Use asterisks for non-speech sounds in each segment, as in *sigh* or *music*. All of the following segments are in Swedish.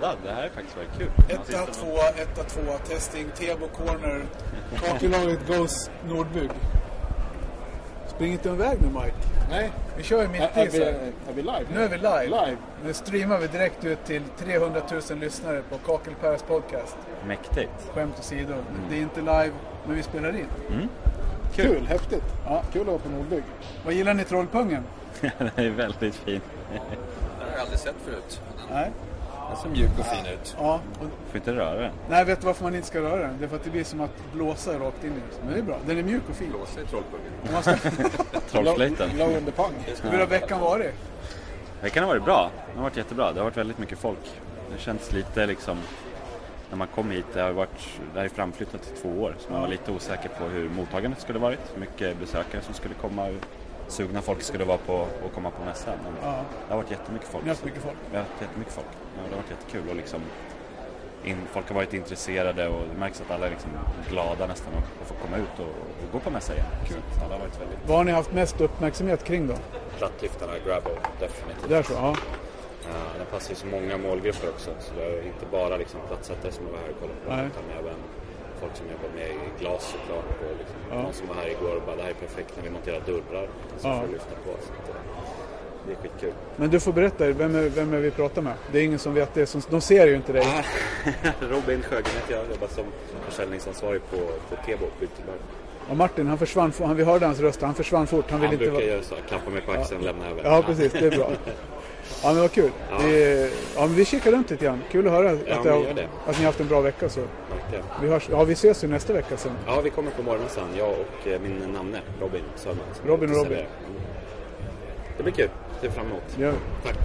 laddad. Det här är faktiskt väldigt kul. Etta, tvåa, etta, tvåa, testing, Tebo corner. Kakelaget goes Nordbygg. Spring inte iväg nu Mike. Nej. Vi kör ju mitt är, i vi, är vi live? Nu är vi live. Live. Nu streamar vi direkt ut till 300 000 lyssnare på Kakelpärs podcast. Mäktigt. Skämt åsido. Det är inte live, men vi spelar in. Kul. häftigt. Ja. Kul att vara på Nordbygg. Vad gillar ni Trollpungen? *laughs* det är väldigt fint. Den har jag aldrig sett förut. Nej. Den ser mjuk och fin ut. Ja. Och, Får inte röra den. nej, vet du varför man inte ska röra den? Det är för att det blir som att blåsa rakt in i den. Men det är bra. Den är mjuk och fin. Blåsa i trollpungen. Ska... *laughs* Trollflöjten. Glow in the pung. Hur har veckan varit? Veckan har varit bra. Den har varit jättebra. Det har varit väldigt mycket folk. Det känns lite liksom när man kom hit, det har varit, det här är framflyttat till två år, så man var lite osäker på hur mottagandet skulle varit, hur mycket besökare som skulle komma, sugna folk skulle vara på att komma på mässan. Men Ja. Det har varit jättemycket folk. Ni har mycket folk. Har haft jättemycket folk. Ja, det har varit jättekul och liksom in, folk har varit intresserade och det märks att alla är liksom glada nästan att, att få komma ut och, och gå på mässa igen. Kul. Alla har varit väldigt... Vad har ni haft mest uppmärksamhet kring då? Plattlyftarna, gravel, definitivt. Där så, ja. Ja, den passar ju så många målgrupper också. Så det är inte bara liksom plattsättare som var här och kollade på den, Nej. utan även folk som jobbar med i glas såklart. Och liksom, Ja. Någon som var här igår och bara det här är perfekt när vi monterar dörrar. Så Ja. får du lyfta på. Så att, eh, det är skitkul. Men du får berätta, vem är, vem är vi pratar med? Det är ingen som vet det. Som, de ser ju inte dig. *laughs* Robin Sjögren heter jag. jobbar som försäljningsansvarig på, på Tebo, byggtillverkare. Och Martin, han försvann, han, vi hörde hans röst, han försvann fort. Han Han vill inte brukar vara... göra så, klappa mig på axeln, lämna över. Ja, precis. Det är bra. *laughs* Ja, men vad kul. Ja. Det, ja, men vi kikar runt lite grann. Kul att höra att, det gör det. att ni har haft en bra vecka. Så. Verkligen. Vi, hörs, ja, vi ses ju nästa vecka sen. Ja, vi kommer på morgonmässan, jag och eh, min namne Robin som Robin och Robin. servera. Mm. Det blir kul, ser fram emot. Ja. Tack.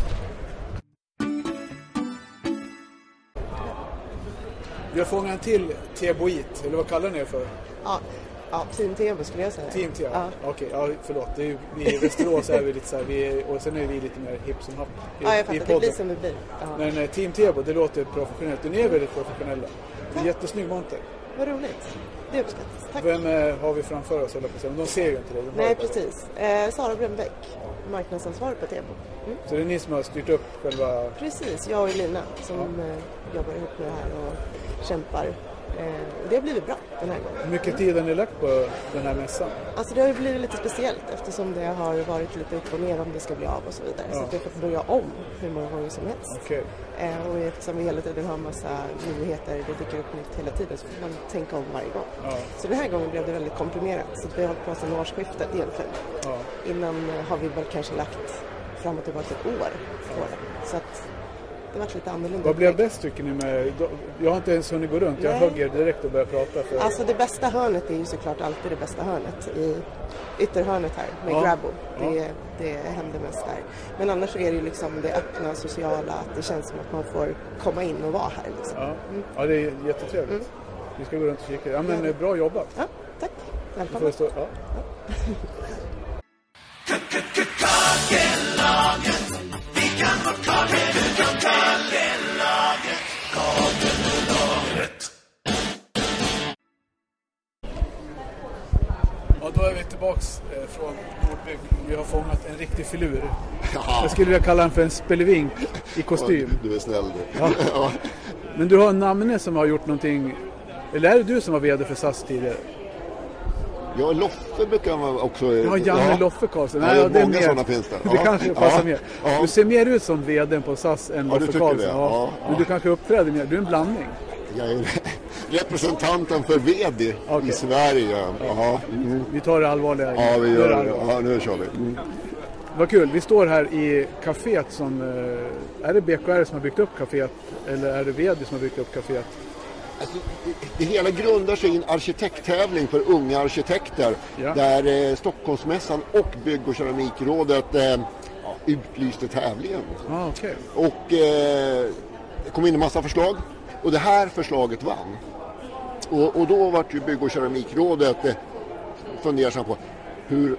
Vi har fångat en till Teboit, eller vad kallar ni er för? Ja, ja Team Tebo skulle jag säga. Team Tebo? Ja. Okej, ja, förlåt. Det är, ju- vi i Västerås är vi lite så här, vi är, och sen är vi lite mer hipp som happ i, ja, jag i fattar. Det blir som det blir. Ja. Men eh, Team Tebo, det låter professionellt. Ni är väldigt professionella. Det är en jättesnygg monter. Vad roligt. Det uppskattas. Tack. Vem eh, har vi framför oss, höll på. Men de ser ju inte hör Nej, precis. Eh, Sara Brännbäck, marknadsansvarig på Tebo. Mm. Så det är ni som har styrt upp själva... Precis, jag och Elina som eh, jobbar ihop med det här och kämpar. Eh, det har blivit bra den här gången. Hur mycket tid har ni lagt på den här mässan? Alltså det har ju blivit lite speciellt eftersom det har varit lite upp och ner om det ska bli av och så vidare. Så Ja. att vi har fått börja om hur många gånger som helst. Okej. Eh, och eftersom vi hela tiden har massa nyheter, det dyker upp nytt hela tiden, så får man tänka om varje gång. Ja. Så den här gången blev det väldigt komprimerat. Så vi har hållit på sedan årsskiftet egentligen. Ja. Innan eh, har vi väl kanske lagt fram och tillbaka ett år på det. Så att det varit lite annorlunda. Vad blev bäst tycker ni med... Jag har inte ens hunnit gå runt. Jag Nej. hugger direkt och börjar prata. För... Alltså det bästa hörnet är ju såklart alltid det bästa hörnet i ytterhörnet här med Ja. Grabbo. Det, Ja. det händer mest där. Men annars är det ju liksom det öppna, sociala, att det känns som att man får komma in och vara här liksom. Ja. ja, det är jättetrevligt. Vi ska gå runt och kika. Ja, men eh, bra jobbat. Ja, tack. Välkommen. stå... ja. Ja, då är vi tillbaks eh, från Nordbygg. Vi har fångat en riktig filur. Jag skulle vilja kalla den för en spelevink i kostym. Du är snäll du. Ja. Ja. Men du har en namne som har gjort någonting... Eller är det du som var VD för SAS tidigare? Ja, Loffe brukar man också... Ja, Janne Loffe Karlsson. Ja, det är många sådana finns det. *laughs* Det Ja. kanske passar Ja. mer. Ja. Du ser mer ut som VD på SAS än Ja, du Loffe Karlsson. Ja. Ja, Men ja. du kanske uppträder mer. Du är en blandning. Jag är *laughs* representanten för VD Okej. i Sverige. Mm. Vi tar det allvarliga. Ja, vi gör det. Ja, nu kör vi. Mm. Vad kul. Vi står här i kaféet som... eh, Är det BKR som har byggt upp kaféet? Eller är det VD som har byggt upp kaféet? Alltså, det, det hela grundar sig i en arkitekttävling för unga arkitekter Ja. där eh, Stockholmsmässan och Bygg och keramikrådet eh, utlyste tävlingen. Ja, okej. Och eh, det kom in en massa förslag och det här förslaget vann. Och, och då vart ju Bygg och keramikrådet eh, fundersam på hur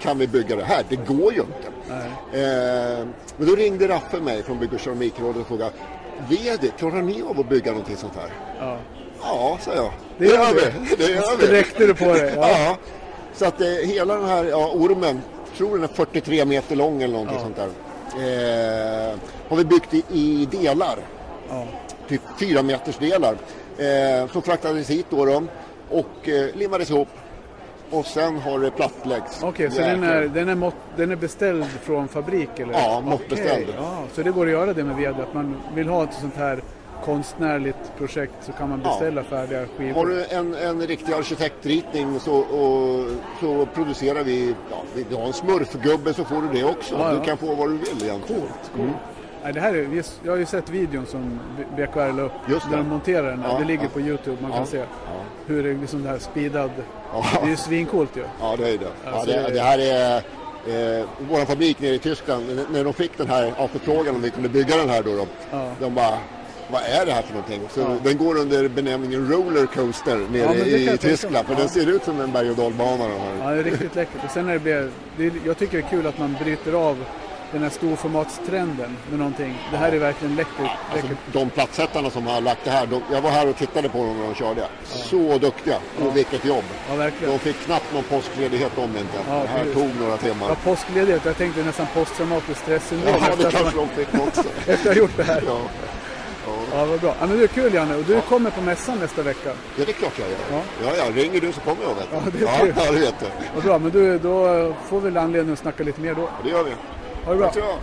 kan vi bygga det här? Det går ju inte. Eh, men då ringde Raffe mig från Bygg och keramikrådet och frågade VD, klarar ni av att bygga någonting sånt här? Ja. Ja, sa jag. Det gör vi. Det gör vi. Sträckte du på dig? Ja. Ja. Så att eh, hela den här ja, ormen, tror den är 43 meter lång eller någonting Ja. sånt där. Eh, har vi byggt i, i delar. Ja. Typ fyra meters delar. Eh, som fraktades hit då, då och eh, limmades ihop. Och sen har det plattläggts. Okej, så den är, den, är mått, den är beställd från fabrik eller? Ja, måttbeställd. Okej, ja, så det går att göra det med ved, att man vill ha ett sånt här konstnärligt projekt så kan man Ja. beställa färdiga skivor. Har du en, en riktig arkitektritning så, och, så producerar vi, ja, vi har en smurfgubbe så får du det också. Ja, ja. Du kan få vad du vill egentligen. Coolt. Nej, det här är, jag har ju sett videon som BKR la upp Just det. när de monterar den. Ja, det ligger ja. på Youtube, man kan Ja, se hur det är liksom det här speedad. Ja. Det är ju svincoolt ju. Ja, det är det. Ja, Alltså, det, det- här är eh, vår fabrik nere i Tyskland. När de fick den här ja, förfrågan om vi kunde bygga den här då. Ja. De bara, vad är det här för någonting? Så Den går under benämningen rollercoaster nere Ja, i Tyskland. För Ja. den ser ut som en berg och dalbana. Här. Ja, det är riktigt läckert. Och sen när det blir, det är, jag tycker det är kul att man bryter av den här storformatstrenden med någonting. Det här är verkligen läckert. Alltså, de plattsättarna som har lagt det här, de, jag var här och tittade på dem när de körde. Så duktiga och vilket jobb. Ja, verkligen. De fick knappt någon påskledighet om det inte. Ja, det här precis. tog några timmar. Ja, påskledighet. Jag tänkte nästan posttraumatiskt stressyndrom Ja, det kanske de fick också. *laughs* efter att ha gjort det här. Ja. Ja, vad bra. Ja, men det är kul Janne. Och du kommer på mässan nästa vecka. ja, det är klart jag gör. Ja. Ja, ja, ringer du så kommer jag. Vet du. Ja, det är ja, ja, det vet du. Vad bra. Men du, då får vi väl anledning att snacka lite mer då. Det gör vi. Ha det bra.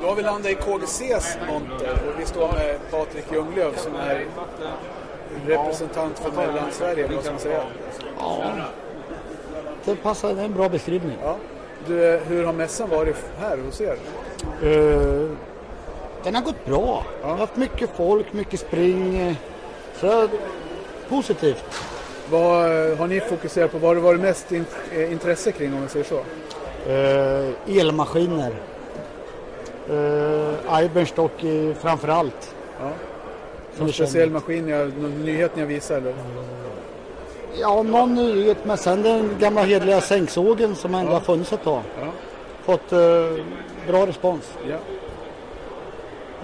Då har vi landat i KGCs monter och vi står med Patrik Ljunglöf som är representant för Mellansverige, vad ska man säga? Ja, det passar. Det är en bra beskrivning. Ja. Du, hur har mässan varit här hos er? Eh, den har gått bra. Jag har haft mycket folk, mycket spring. Så positivt. Vad har ni fokuserat på? Vad har det varit mest in, eh, intresse kring om man säger så? Eh, elmaskiner. Uh, Iberstock i, framför allt. Ja. Någon speciell maskin, någon nyhet ni har visat eller? Ja, någon nyhet. Men sen den gamla hedliga sänksågen som ändå har funnits ett tag. Ja. Fått eh, bra respons. Ja.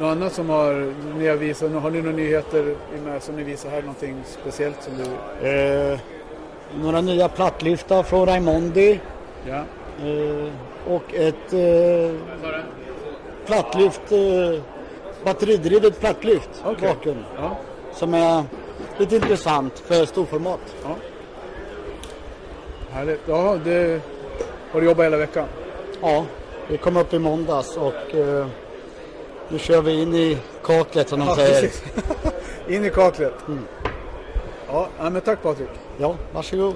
Något annat som har, ni har visat, har ni några nyheter med som ni visar här? Någonting speciellt som du... Eh, några nya plattlyftar från Raimondi. Ja. Eh, och ett eh, plattlyft, eh, batteridrivet plattlyft Okej. bakom. Ja. Som är lite intressant för storformat. Härligt. Ja, det... Har du jobbat hela veckan? Ja, vi kom upp i måndags och eh, nu kör vi in i kaklet som de Ja, säger. precis. In i kaklet. Ja, ja, men tack Patrik. Ja, varsågod.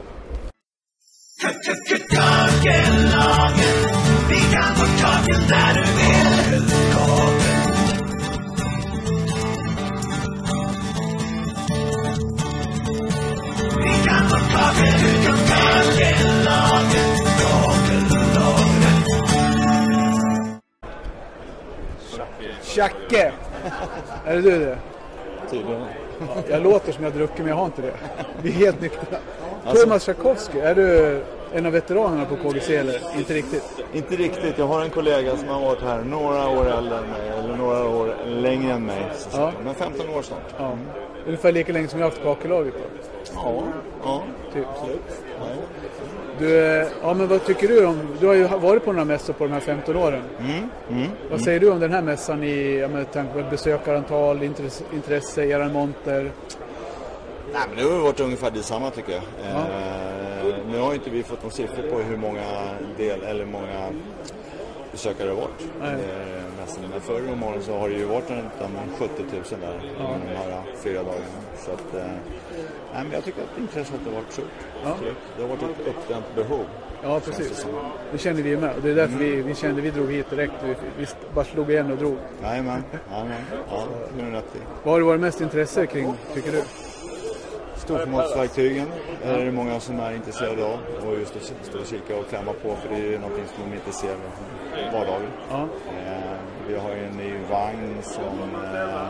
Tjacke! är det du det? Tydligen. Ja, jag låter som jag druckit men jag har inte det. Vi är helt nyktra. Thomas Tchaikovsky, är du en av veteranerna på KGC eller? Inte riktigt? Inte riktigt. Jag har en kollega som har varit här några år äldre än mig, eller några år längre än mig. Ja. Men 15 år snart. Ja. Ungefär lika länge som jag har haft kakelaget på. Ja. ja. Typ. Du, eh, ja men vad tycker du om, du har ju varit på några mässor på de här 15 åren. Mm. Mm. Vad säger du om den här mässan i, ja, med tanke på besökarantal, intresse, intresse eran monter? Nej, men det har varit ungefär detsamma tycker jag. Eh, nu har inte vi fått någon siffror på hur många del eller många besökare det har varit. Eh, mässan. Men förr om åren så har det ju varit en 70 000 där Ja. de här fyra dagarna. Så att, eh, nej, men jag tycker att intresset har varit stort. Ja. Det har varit ett uppdämt behov. Ja precis. Det kände vi med. Det är därför vi, vi kände vi drog hit direkt. Vi, vi bara slog igen och drog. Jajamän, jajamän. Ja, det är rätt i. Vad har det varit mest intresse kring, tycker du? Storformatsverktygen är det många som är intresserade av och just att stå och kika och klämma på för det är någonting som de inte ser i vardagen. Ja. Eh, vi har ju en ny vagn som eh,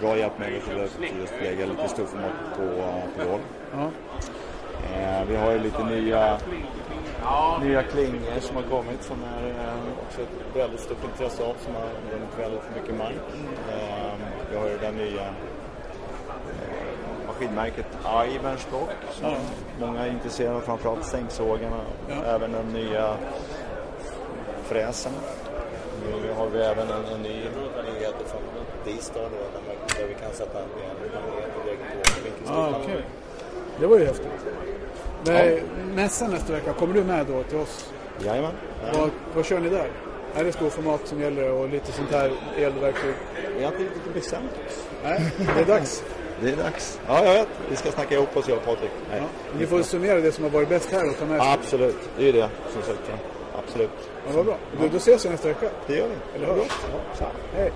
bra hjälpmedel till att att lägga lite storformat på, på golv. Ja. Eh, vi har ju lite nya, nya klingor som har kommit som är eh, också ett väldigt stort intresse av som har vunnit väldigt mycket mark. Eh, vi har ju den nya eh, maskinmärket Iverstock som Ja. många är intresserade av, framförallt sänksågarna Ja. även den nya fräsen. Nu har vi även en, en ny nyhet från tisdag då, där, vi kan sätta en magnet direkt på vinkelstolarna. Ah, okej. Det var ju häftigt. Nej, Mässan nästa vecka, kommer du med då till oss? Jajamän. Vad, vad kör ni där? Är det storformat som gäller och lite sånt här elverktyg? Vi har inte riktigt bestämt oss. Nej, det är dags. *laughs* Det är dags. Ja, jag vet. Vi ska snacka ihop oss, jag och Patrik. Nej. Ni får summera det som har varit bäst här och ta med sig. Absolut, det är ju det som sagt. ja. Absolut. Ja, vad bra. Då, då ses vi nästa vecka. Det gör vi. Eller hur? Ja. Hej.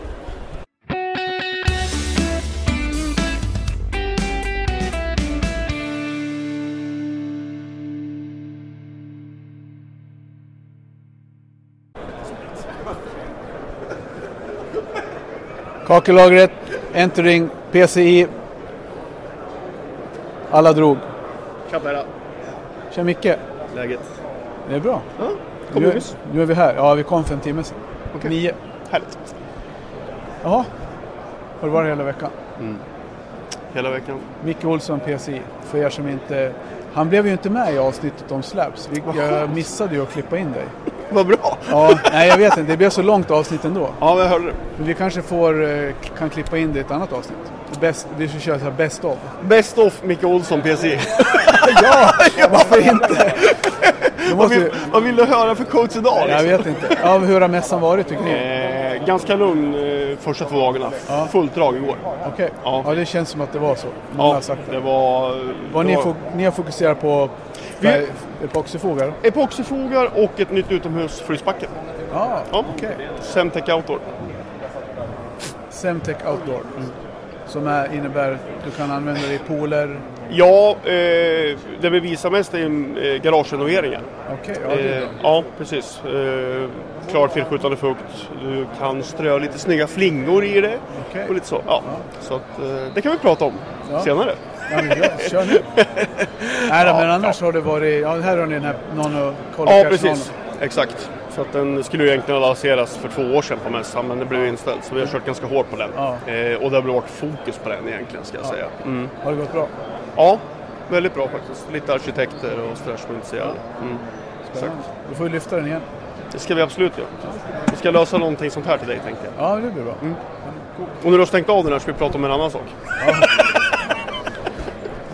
Kakellagret, entering, PCI. Alla drog. Tja Tja Micke. Läget? Det är bra. Ja, kom nu, är- nu är vi här. Ja, vi kom för en timme sedan. Okej. Nio. Härligt. Jaha. Har du varit hela veckan? Hela veckan. Micke Olsson, PCI. För er som inte... Han blev ju inte med i avsnittet om Slabs. Vi, jag missade ju att klippa in dig. *laughs* Vad bra! Ja, nej jag vet inte. Det blev så långt avsnitt ändå. Ja, jag hörde det. Men vi kanske får, eh, kan klippa in det i ett annat avsnitt. Best, vi ska köra så här best of. Best of Micke Olsson PC. *laughs* *laughs* ja, varför inte? Vad, måste vill, vi, vad vill du höra för coach idag? jag liksom? vet inte. Ja, men hur har mässan varit tycker ni? Eh, ganska lugn eh, första två dagarna. Ja. Fullt drag igår. Okej. Ja. Ja. det känns som att det var så. Många har Ja, sagt det. det var... Vad det ni, var fo- ni har fokuserat på Vi- epoxyfogar? Epoxyfogar och ett nytt utomhus frysbacken. Ja, Ja. okej. Semtech Outdoor. Semtech Outdoor. Som är, innebär du kan använda det i pooler. Ja, eh, det vi visar mest är eh, garagerenoveringar. Okej, ja, det är Eh, bra. ja, precis. Eh, klar tillskjutande fukt. Du kan strö lite snygga flingor i det. Okej. Och lite så. Ja. Så att, eh, det kan vi prata om Ja. senare. Ja, men ja, kör nu. *laughs* Nej, då, men annars har det varit... Ja, här har ni den här Nano Ja, precis. Exakt. Så att den skulle ju egentligen ha lanserats för två år sedan på mässan men det blev inställd. Så vi har kört ganska hårt på den. Ja. Eh, och det har varit fokus på den egentligen ska jag säga. Mm. Har det gått bra? Ja, väldigt bra faktiskt. Lite arkitekter och sådär som är intresserade. Mm. Spännande. Då får vi lyfta den igen. Det ska vi absolut göra. Vi ska lösa någonting sånt här till dig tänkte jag. Ja, det blir bra. Och när du har stängt av den här ska vi prata om en annan sak.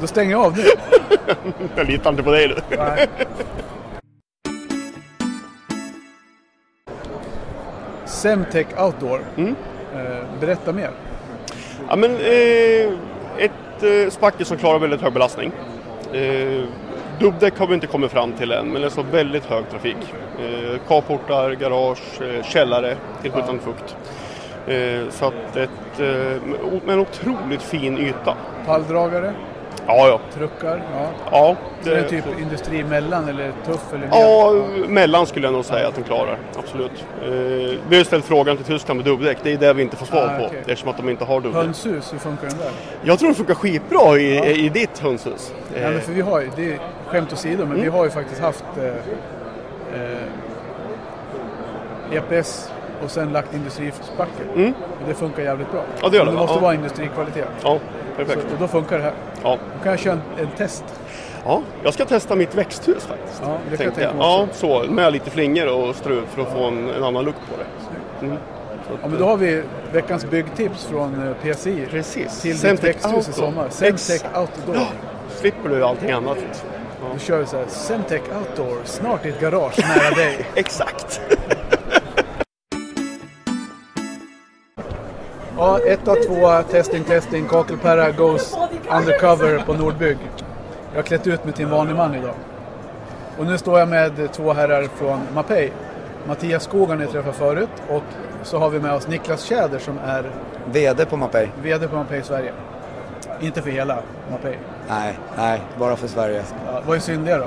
Då stänger jag av nu. *laughs* Jag litar inte på dig. Nej. Semtech Outdoor. Mm. Eh, berätta mer. Ja, men, eh, ett eh, spackel som klarar väldigt hög belastning. Eh, dubbdäck har vi inte kommit fram till än, men det är så väldigt hög trafik. Eh, carportar, garage, eh, källare, tillskjutande fukt. Eh, så att ett, eh, med en otroligt fin yta. Palldragare, Ja, ja. truckar. Ja. ja Det är typ industri mellan eller tuff eller Ja, mellan skulle jag nog säga att den klarar. Absolut. Eh, vi har ställt frågan till Tyskland med dubbdäck. Det är det vi inte får svar Ah, på okej. eftersom att de inte har dubbdäck. Hönshus, hur funkar den där? Jag tror det funkar skitbra i, i ditt hönshus. Ja, Eh, men för vi har ju, det är skämt åsido, men vi Mm. har ju faktiskt haft eh, eh, EPS och sen lagt industrispackel. Mm. Och det funkar jävligt bra. Ja, det gör Men det, det måste ja. vara industrikvalitet. Ja, Så, perfekt. och då funkar det här. Ja. Då kan jag köra en, en test. ja, jag ska testa mitt växthus faktiskt. Ja, det kan jag tänkte tänka mig Ja, så. Med lite flingor och strut för att få en, en annan look på det. Mm. Så att, Ja, men då har vi veckans byggtips från eh, PCI. Precis. Till ditt Semtech växthus i Outdoor. sommar. Semtech Outdoor. slipper du allting annat. Då kör vi så här. Semtech Outdoor, snart i ett garage nära dig. *laughs* Exakt. Ja, ett av två testing, testing. Kakelperra goes undercover på Nordbygg. Jag har klätt ut mig till en vanlig man idag. Och nu står jag med två herrar från Mapei. Mattias Skog har ni träffat förut och så har vi med oss Niklas Tjäder som är VD på Mapei? VD på Mapei Sverige. Inte för hela Mapei. Nej, nej, bara för Sverige. Ja, vad är synd det då?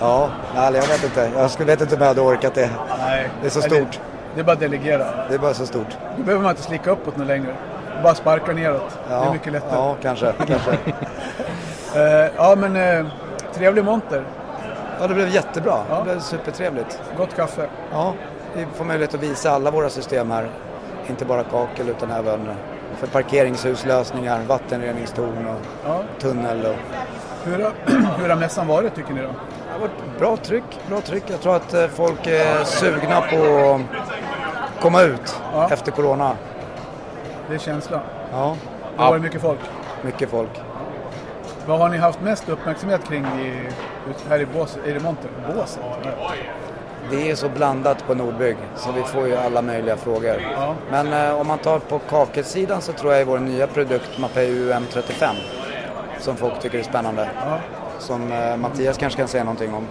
Ja, nej, jag vet inte. Jag vet inte om jag hade orkat det. Nej. Det är så stort. Det är bara att delegera. Det är bara så stort. Då behöver man inte slicka uppåt något längre. Bara sparka neråt. Det är mycket lättare. Ja, kanske. kanske. *laughs* Eh, ja, men eh, trevlig monter. Ja, det blev jättebra. Ja. Det blev supertrevligt. Gott kaffe. Ja, vi får möjlighet att visa alla våra system här. Inte bara kakel utan även för parkeringshuslösningar, vattenreningstorn och Ja. tunnel. Och... Hur, har, *clears throat* hur har mässan varit tycker ni då? Har varit bra tryck, bra tryck. Jag tror att eh, folk är sugna på att komma ut Ja. efter Corona. Det är känslan. Ja, Det har varit mycket folk. mycket folk. Vad har ni haft mest uppmärksamhet kring i, här i Bås, är det monter? Båset? Det är så blandat på Nordbygg så vi får ju alla möjliga frågor. Ja. Men eh, om man tar på kakelsidan så tror jag är vår nya produkt Mapei UM35 som folk tycker är spännande. Ja. Som eh, Mattias kanske kan säga någonting om.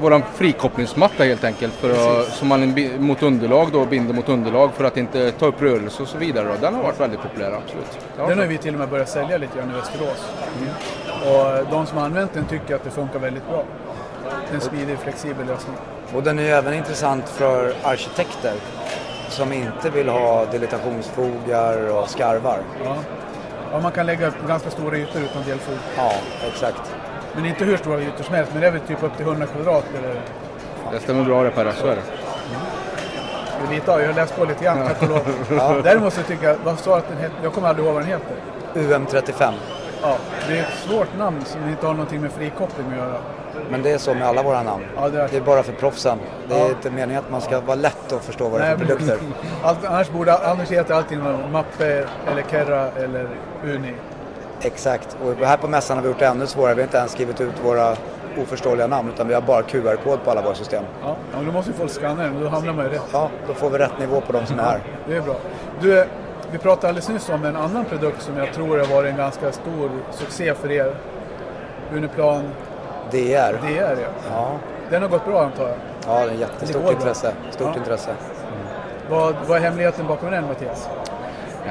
Våran frikopplingsmatta helt enkelt för att, som man mot underlag då binder mot underlag för att inte ta upp rörelse och så vidare. Då. Den har varit väldigt populär absolut. Den har vi till och med börjat sälja lite grann i Västerås. Och de som har använt den tycker att det funkar väldigt bra. En smidig, flexibel lösning. Och den är ju även intressant för arkitekter som inte vill ha dilitationsfogar och skarvar. Ja. Ja, man kan lägga upp ganska stora ytor utan delfog. Ja, exakt. Men inte hur stora ytor som helst, men det är väl typ upp till 100 kvadrat eller Det stämmer bra det Per, så är det. är lite, jag har läst på lite grann, tack och lov. Ja. Däremot så tycker jag, vad sa att den heter? Jag kommer aldrig ihåg vad den heter. UM35. Ja, det är ett svårt namn som inte har någonting med frikoppling att göra. Men det är så med alla våra namn. Ja, det är- Det är bara för proffsen. Det är Ja. inte meningen att man ska vara lätt att förstå vad det är för produkter. *laughs* Allt, annars borde annars heter allting Mappe eller Kerra eller Uni. Exakt. Och här på mässan har vi gjort det ännu svårare. Vi har inte ens skrivit ut våra oförståeliga namn utan vi har bara QR-kod på alla våra system. Ja, men då måste ju folk scanna den och då hamnar man ju rätt. Ja, då får vi rätt nivå på de som är här. Det är bra. Du, vi pratade alldeles nyss om en annan produkt som jag tror har varit en ganska stor succé för er. Uniplan DR. DR, ja. Ja, Den har gått bra antar jag. ja det är Det jättestort intresse. Stort Ja. intresse. Vad, vad är hemligheten bakom den Mattias?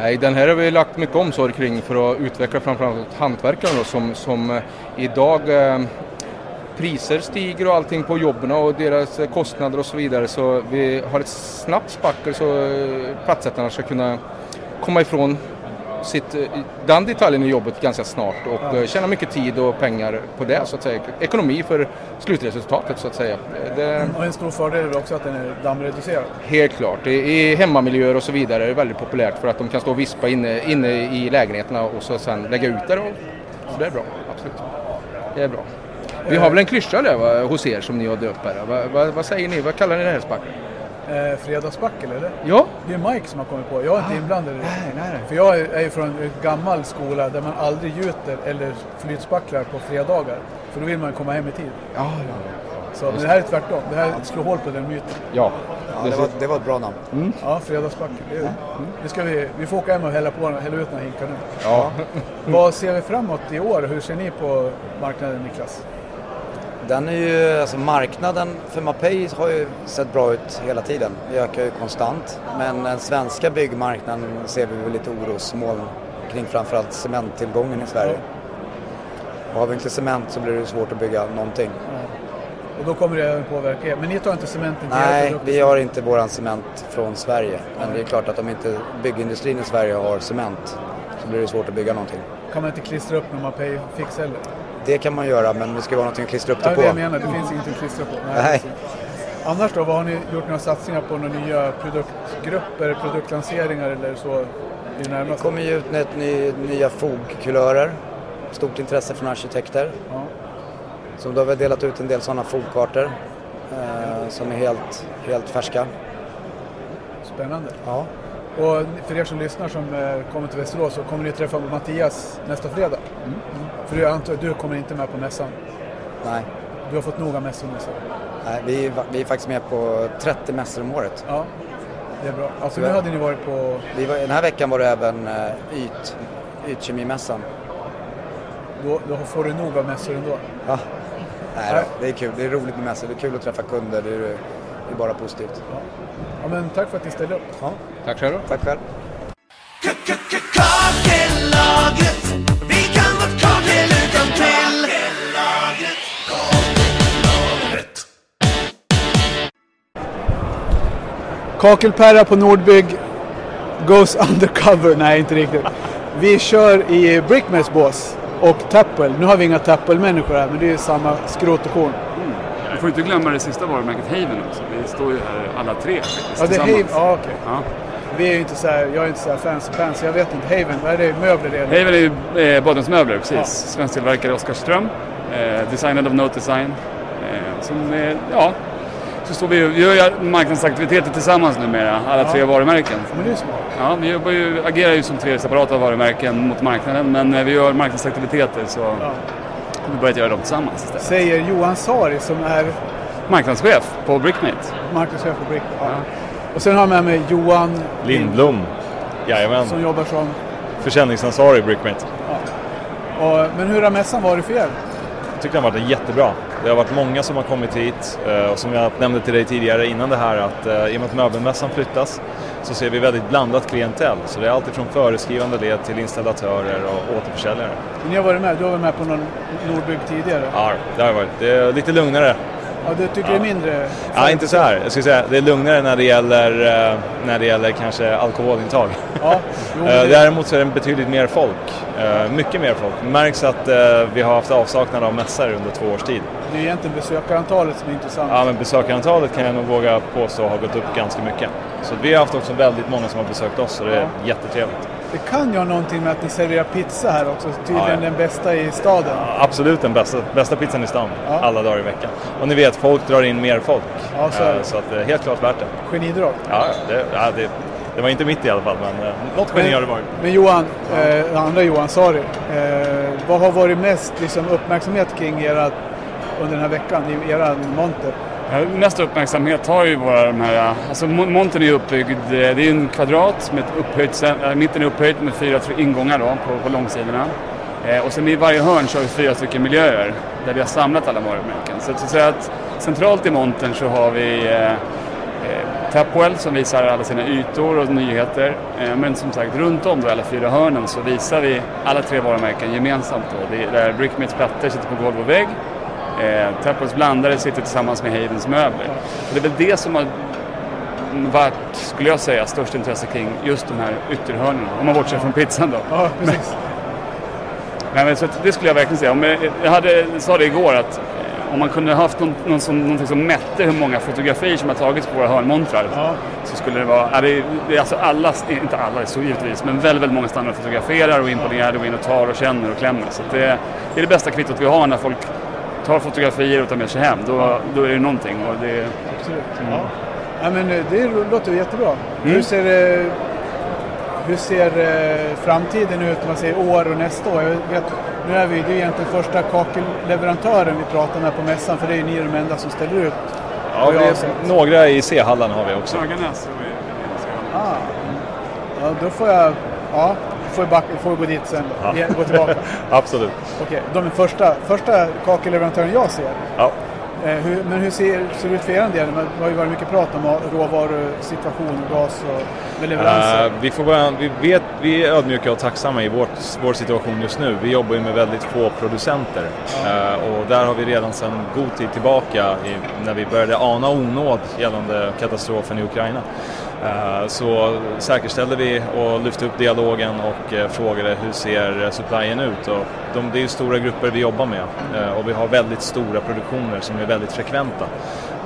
Nej, den här har vi lagt mycket omsorg kring för att utveckla framförallt hantverkarna då, som, som eh, idag eh, priser stiger och allting på jobben och deras kostnader och så vidare. Så vi har ett snabbt spackel så eh, plattsättarna ska kunna komma ifrån sitt, eh, den detaljen i jobbet ganska snart och eh, tjäna mycket tid och pengar på det så att säga. Ekonomi för slutresultatet så att säga. Det, Och en stor fördel är också att den är dammreducerad. Helt klart. I hemmamiljöer och så vidare är det väldigt populärt för att de kan stå och vispa inne, inne i lägenheterna och så sen lägga ut det. Och, så det är bra, absolut. Det är bra. Vi har väl en klyscha där va, hos er som ni har döpt här. Va, va, vad säger ni? Vad kallar ni det här spacket? Eh, fredagsbackel eller? Ja. Det är Mike som har kommit på. Jag är inte inblandad i det. nej, nej. För jag är är ju från en gammal skola där man aldrig gjuter eller flytspacklar på fredagar. För då vill man komma hem i tid. Ja, Så, men det här är tvärtom. Det här slår hål på den myten. Ja. Ja, det, var, det var ett bra namn. Ja, fredagsbackel. Det, det ska vi, vi får åka hem och hälla, på, hälla ut några hinkar nu. Ja. Vad ser vi framåt i år? Hur ser ni på marknaden Niklas? Den är ju, alltså marknaden för Mapei har ju sett bra ut hela tiden. Vi ökar ju konstant. Men den svenska byggmarknaden ser vi väl lite orosmoln kring framförallt cementtillgången i Sverige. Och har vi inte cement så blir det svårt att bygga någonting. Och då kommer det även påverka er. Men ni tar inte cementen till era Nej, vi har inte våran cement från Sverige. Men det är klart att om inte byggindustrin i Sverige har cement så blir det svårt att bygga någonting. Kan man inte klistra upp när man pay fix heller? Det kan man göra men det ska vara någonting att klistra upp Ja, det på. det jag menar. Det finns ingenting att klistra på. Nej. precis. Annars då? Vad har ni gjort några satsningar på? Några nya produktgrupper, produktlanseringar eller så? Det kommer ju ut ett ny, nya fogkulörer. Stort intresse från arkitekter. Ja. Så då har vi delat ut en del sådana fogkartor eh, som är helt, helt färska. Spännande. Ja. Och för er som lyssnar som eh, kommer till Västerås så kommer ni träffa Mattias nästa fredag. Mm. För jag antar att du kommer inte med på mässan. Nej, Du har fått nog av mässor nu. så. nej vi, är- vi är faktiskt med på 30 mässor om året. Ja, det är bra. Alltså nu hade ni varit på... Vi var, den här veckan var det även eh, yt, ytkemimässan. Då, då får du nog av mässor ändå. Ja. Nej, då, det är kul. Det är roligt med mässor. Det är kul att träffa kunder. Det är, det är bara positivt. Ja, men tack för att ni ställde upp. Ja. Tack själv. Tack själv. Kakellaget, Kakelperra på Nordbygg goes *laughs* undercover. Nej, inte riktigt. Vi kör i Brickmans bås och Tapple. Nu har vi inga Tapple-människor här, men det är samma skrot och korn. Vi får inte glömma det sista varumärket Haven också. Vi står ju här alla tre faktiskt, Ja, det är. Haven. Ja, okej. Ja. Vi är ju inte så här, jag är inte så här fancy pants, jag vet inte. Haven, vad är det? Möbler det? Haven är ju eh, badrumsmöbler, precis. Ja. Svensk tillverkare Oskarström. Eh, designad av Note Design. Eh, som, eh, ja, så står vi, vi gör ju marknadsaktiviteter tillsammans numera, alla Ja. tre varumärken. Men det är smart. Ja, vi jobbar ju, agerar ju som tre separata varumärken mot marknaden men eh, vi gör marknadsaktiviteter så har vi börjat göra dem tillsammans istället. Säger Johan Sari som är Marknadschef på Brickmate. marknadschef på Brick. Ja. Och sen har jag med mig Johan Lindblom. Jajamän. som jobbar som... Försäljningsansvarig i Brickmate. Och, men hur har mässan varit för er? Jag tycker den varit jättebra. Det har varit många som har kommit hit eh, och som jag nämnde till dig tidigare innan det här att eh, i och med att möbelmässan flyttas så ser vi väldigt blandat klientell. Så det är alltid från föreskrivande led till installatörer och återförsäljare. Ni har varit med, du har varit med på någon Nordbygg tidigare. Ja, det har varit. Det är lite lugnare. Ja, du tycker det är mindre? Ja, inte så här. Jag skulle säga det är lugnare när det gäller, eh, när det gäller kanske alkoholintag. Ja, jo, *laughs* Eh, Däremot så är det betydligt mer folk. Eh, Mycket mer folk. Det märks att vi har haft avsaknad av mässor under två års tid. Det är egentligen besökarantalet som är intressant. Ja, men besökarantalet kan jag nog våga påstå har gått upp ganska mycket. Så vi har haft också väldigt många som har besökt oss och det är Ja. jättetrevligt. Det kan ju ha någonting med att ni serverar pizza här också. Tydligen Ja, ja. den bästa i staden. Absolut den bästa, bästa pizzan i stan, Ja. alla dagar i veckan. Och ni vet, folk drar in mer folk. Ja, så. Eh, så att är helt klart värt det. Genidrag. Ja, det, ja, det, det var inte mitt i alla fall, men eh, något geni har det varit. Men Johan, eh, andra Johan, sorry. Eh, vad har varit mest liksom, uppmärksamhet kring era, under den här veckan i era monter? Mest uppmärksamhet har ju våra de här, alltså montern är ju uppbyggd, eh, det är en kvadrat med ett upphöjt, eh, mitten är upphöjt med fyra ingångar då på, på långsidorna. Eh, och sen i varje hörn så har vi fyra stycken miljöer där vi har samlat alla varumärken. Så att, så att säga att centralt i montern så har vi eh, eh, Tapwell som visar alla sina ytor och nyheter. Eh, men som sagt runt om då i alla fyra hörnen så visar vi alla tre varumärken gemensamt då. Det är där Brickmates plattor sitter på golv och vägg. Eh, Tapwells blandare sitter tillsammans med Haydens möbler. Och det är väl det som har varit, skulle jag säga, störst intresse kring just de här ytterhörnen. Om man bortser från pizzan då. Ja, precis. Nej, men så det skulle jag verkligen säga. Om jag, jag hade, sa det igår att eh, om man kunde haft någon, någon som, någonting som mätte hur många fotografier som har tagits på våra hörnmontrar så skulle det vara, ja, det, är- alltså alla, inte alla så givetvis, men väldigt, väldigt många stannar och fotograferar och är imponerade och in och tar och känner och klämmer. Så det, det är det bästa kvittot vi har när folk tar fotografier och tar med sig hem. Då, då är det någonting. Och det, Absolut. Mm. Ja. Ja, men eh, det låter jättebra. Mm. Hur ser, eh, hur ser eh, framtiden ut man säger år och nästa år? Jag vet, nu är vi det är ju egentligen första kakelleverantören vi pratar med på mässan för det är ju ni de enda som ställer ut. Ja, vi, några i C-hallen har vi också. Höganäs. Ah. Ja, då får jag, ja, får jag, backa, får jag gå dit sen. Ja. Igen, Gå tillbaka. *laughs* Absolut. Okej, de är första, första kakelleverantören jag ser. Ja. Eh, hur, men hur ser, ser det ut för er del? Det har ju varit mycket prat om råvarusituation, gas och leveranser. Eh, vi, får bara, vi, vet, vi är ödmjuka och tacksamma i vårt, vår situation just nu. Vi jobbar ju med väldigt få producenter Eh, och där har vi redan sedan god tid tillbaka i, när vi började ana onåd gällande katastrofen i Ukraina. Eh, så säkerställde vi och lyfte upp dialogen och eh, frågade hur ser supplyen ut? Och de, det är ju stora grupper vi jobbar med eh, och vi har väldigt stora produktioner som är väldigt frekventa.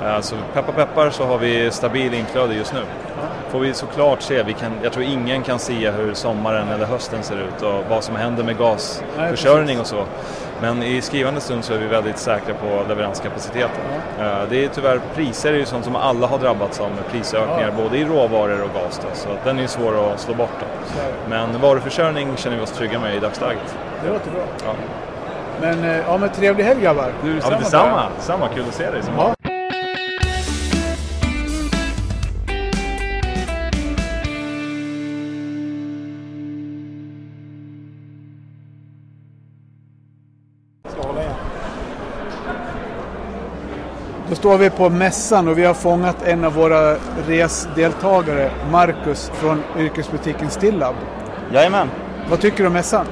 Eh, Så peppar peppar så har vi stabil inflöde just nu. Får vi såklart se, vi kan, jag tror ingen kan se hur sommaren eller hösten ser ut och vad som händer med gasförsörjning och så. Men i skrivande stund så är vi väldigt säkra på leveranskapaciteten. Eh, Det är tyvärr, priser är ju sånt som alla har drabbats av med prisökningar både i råvaror och gas. Då, så att den är ju svår att slå bort. Då. Men varuförsörjning känner vi oss trygga med i dagsläget. Det låter bra. Ja. Men, eh, ja, men trevlig helg grabbar. Ja, men detsamma. Samma, kul att se dig. Som Ja. Står vi på mässan och vi har fångat en av våra resdeltagare, Marcus från yrkesbutiken Stillab. Jajamän. Vad tycker du om mässan?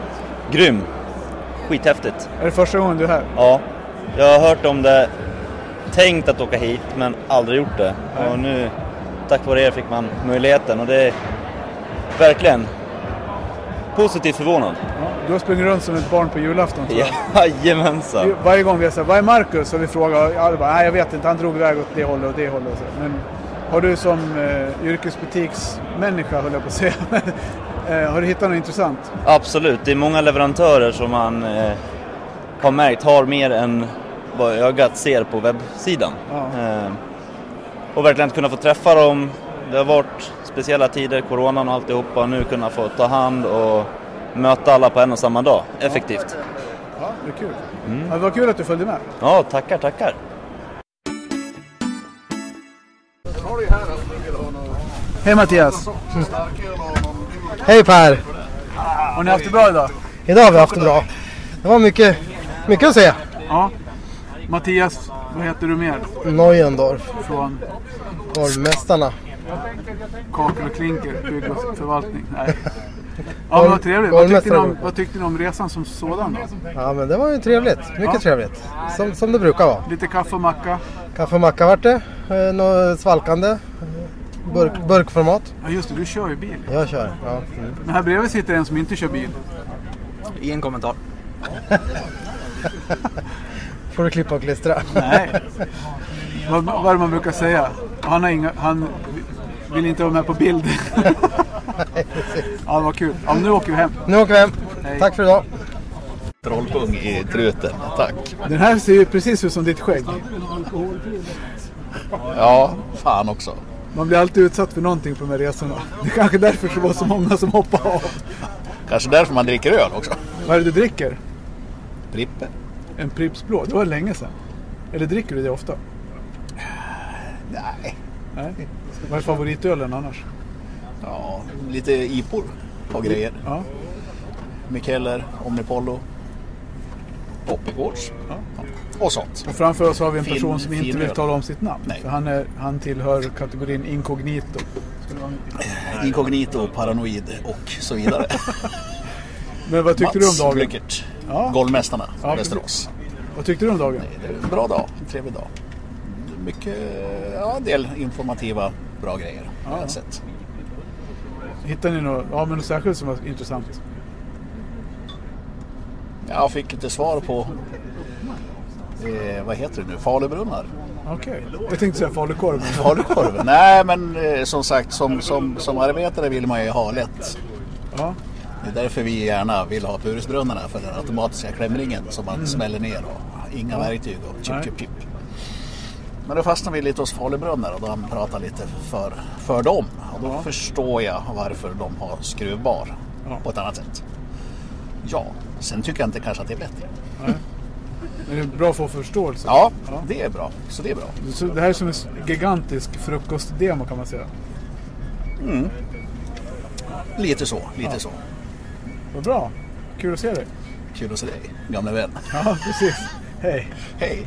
Grym. Skithäftigt. Är det första gången du är här? Ja. Jag har hört om det, tänkt att åka hit men aldrig gjort det. Nej. Och nu, tack vare er, fick man möjligheten och det är verkligen positivt förvånad. Du har sprungit runt som ett barn på julafton tror jag. *laughs* Jajamensan. Varje gång vi har sagt, vad är Marcus? Och vi frågar, ja, bara, nej jag vet inte, han drog iväg åt det hållet och det hållet. så. Men har du som eh, yrkesbutiksmänniska, höll jag på att säga, *laughs* eh, har du hittat något intressant? Absolut, det är många leverantörer som man eh, har märkt har mer än vad ögat ser på webbsidan. Ja. Eh, och verkligen kunna få träffa dem. Det har varit speciella tider, coronan och alltihopa. Nu kunna få ta hand och möta alla på en och samma dag, effektivt. Ja, det är kul. Mm. Ja, det var kul att du följde med. Ja, tackar, tackar. Hej Mattias! Hej Per! Har ni haft det bra idag? Idag har vi haft det bra. Det var mycket, mycket att se. Ja. Mattias, vad heter du mer? Neuendorf. Från Golvmästarna. Kakel och Klinker, bygg och förvaltning. Nej. Ja, men vad trevligt. Vad tyckte, ni om, vad tyckte ni om resan som sådan då? Ja men det var ju trevligt. Mycket Ja. trevligt. Som, som det brukar vara. Lite kaffe och macka. Kaffe och macka vart det. Eh, Något svalkande. Burk, burkformat. Ja just det, du kör ju bil. Jag kör. Ja. Mm. Men här bredvid sitter en som inte kör bil. Ingen kommentar. *laughs* Får du klippa och klistra. Nej. Vad, vad är det man brukar säga? Han, har inga, han vill inte vara med på bild. *laughs* ja, det var kul. Ja, nu åker vi hem. Nu åker vi hem. Tack för idag. Trollpung i truten, tack. Den här ser ju precis ut som ditt skägg. Ja, fan också. Man blir alltid utsatt för någonting på de här resorna. Det är kanske därför det var så många som hoppade av. Kanske därför man dricker öl också. Vad är det du dricker? Prippe. En Pripps blå? Det var länge sedan. Eller dricker du det ofta? Nej. Nej. Vad är favoritölen annars? Ja, lite IPor och grejer. Ja. Mikeller, Omnipollo, Poppigårds och sånt. Och framför oss har vi en Fin- person som inte fin vill öl. tala om sitt namn. Nej. För han, är, han tillhör kategorin inkognito. Inkognito, paranoid och så vidare. *laughs* Men vad tyckte Mats du om dagen? Blyckert, Ja. Golvmästarna, Ja, Västerås. Vad tyckte du om dagen? Det är en bra dag, en trevlig dag. Mycket, ja, en del informativa, bra grejer har Ja. jag sett. Hittade ni något, ja, men något särskilt som var intressant? Jag fick inte svar på, eh, vad heter det nu, Falubrunnar. Okej. Jag tänkte säga falukorv. Falukorv? Nej men eh, som sagt som, som, som arbetare vill man ju ha lätt. Ja. Det är därför vi gärna vill ha Purisbrunnarna för den automatiska klämringen som man Mm. smäller ner och inga Ja. verktyg och chip chip chip. Men då fastnade vi lite hos Falubrunnar och de pratade lite för, för dem. Och då förstår jag varför de har skruvbar på ett annat sätt. Ja, sen tycker jag inte kanske att det är bättre. Nej. Men det är bra för att få förståelse. Ja, det är bra. Så det är bra. Så det här är som en gigantisk frukostdemo kan man säga. Mm. Lite så, lite Ja. så. Vad bra. Kul att se dig. Kul att se dig, gamle vän. Ja, precis. Hej. Hej.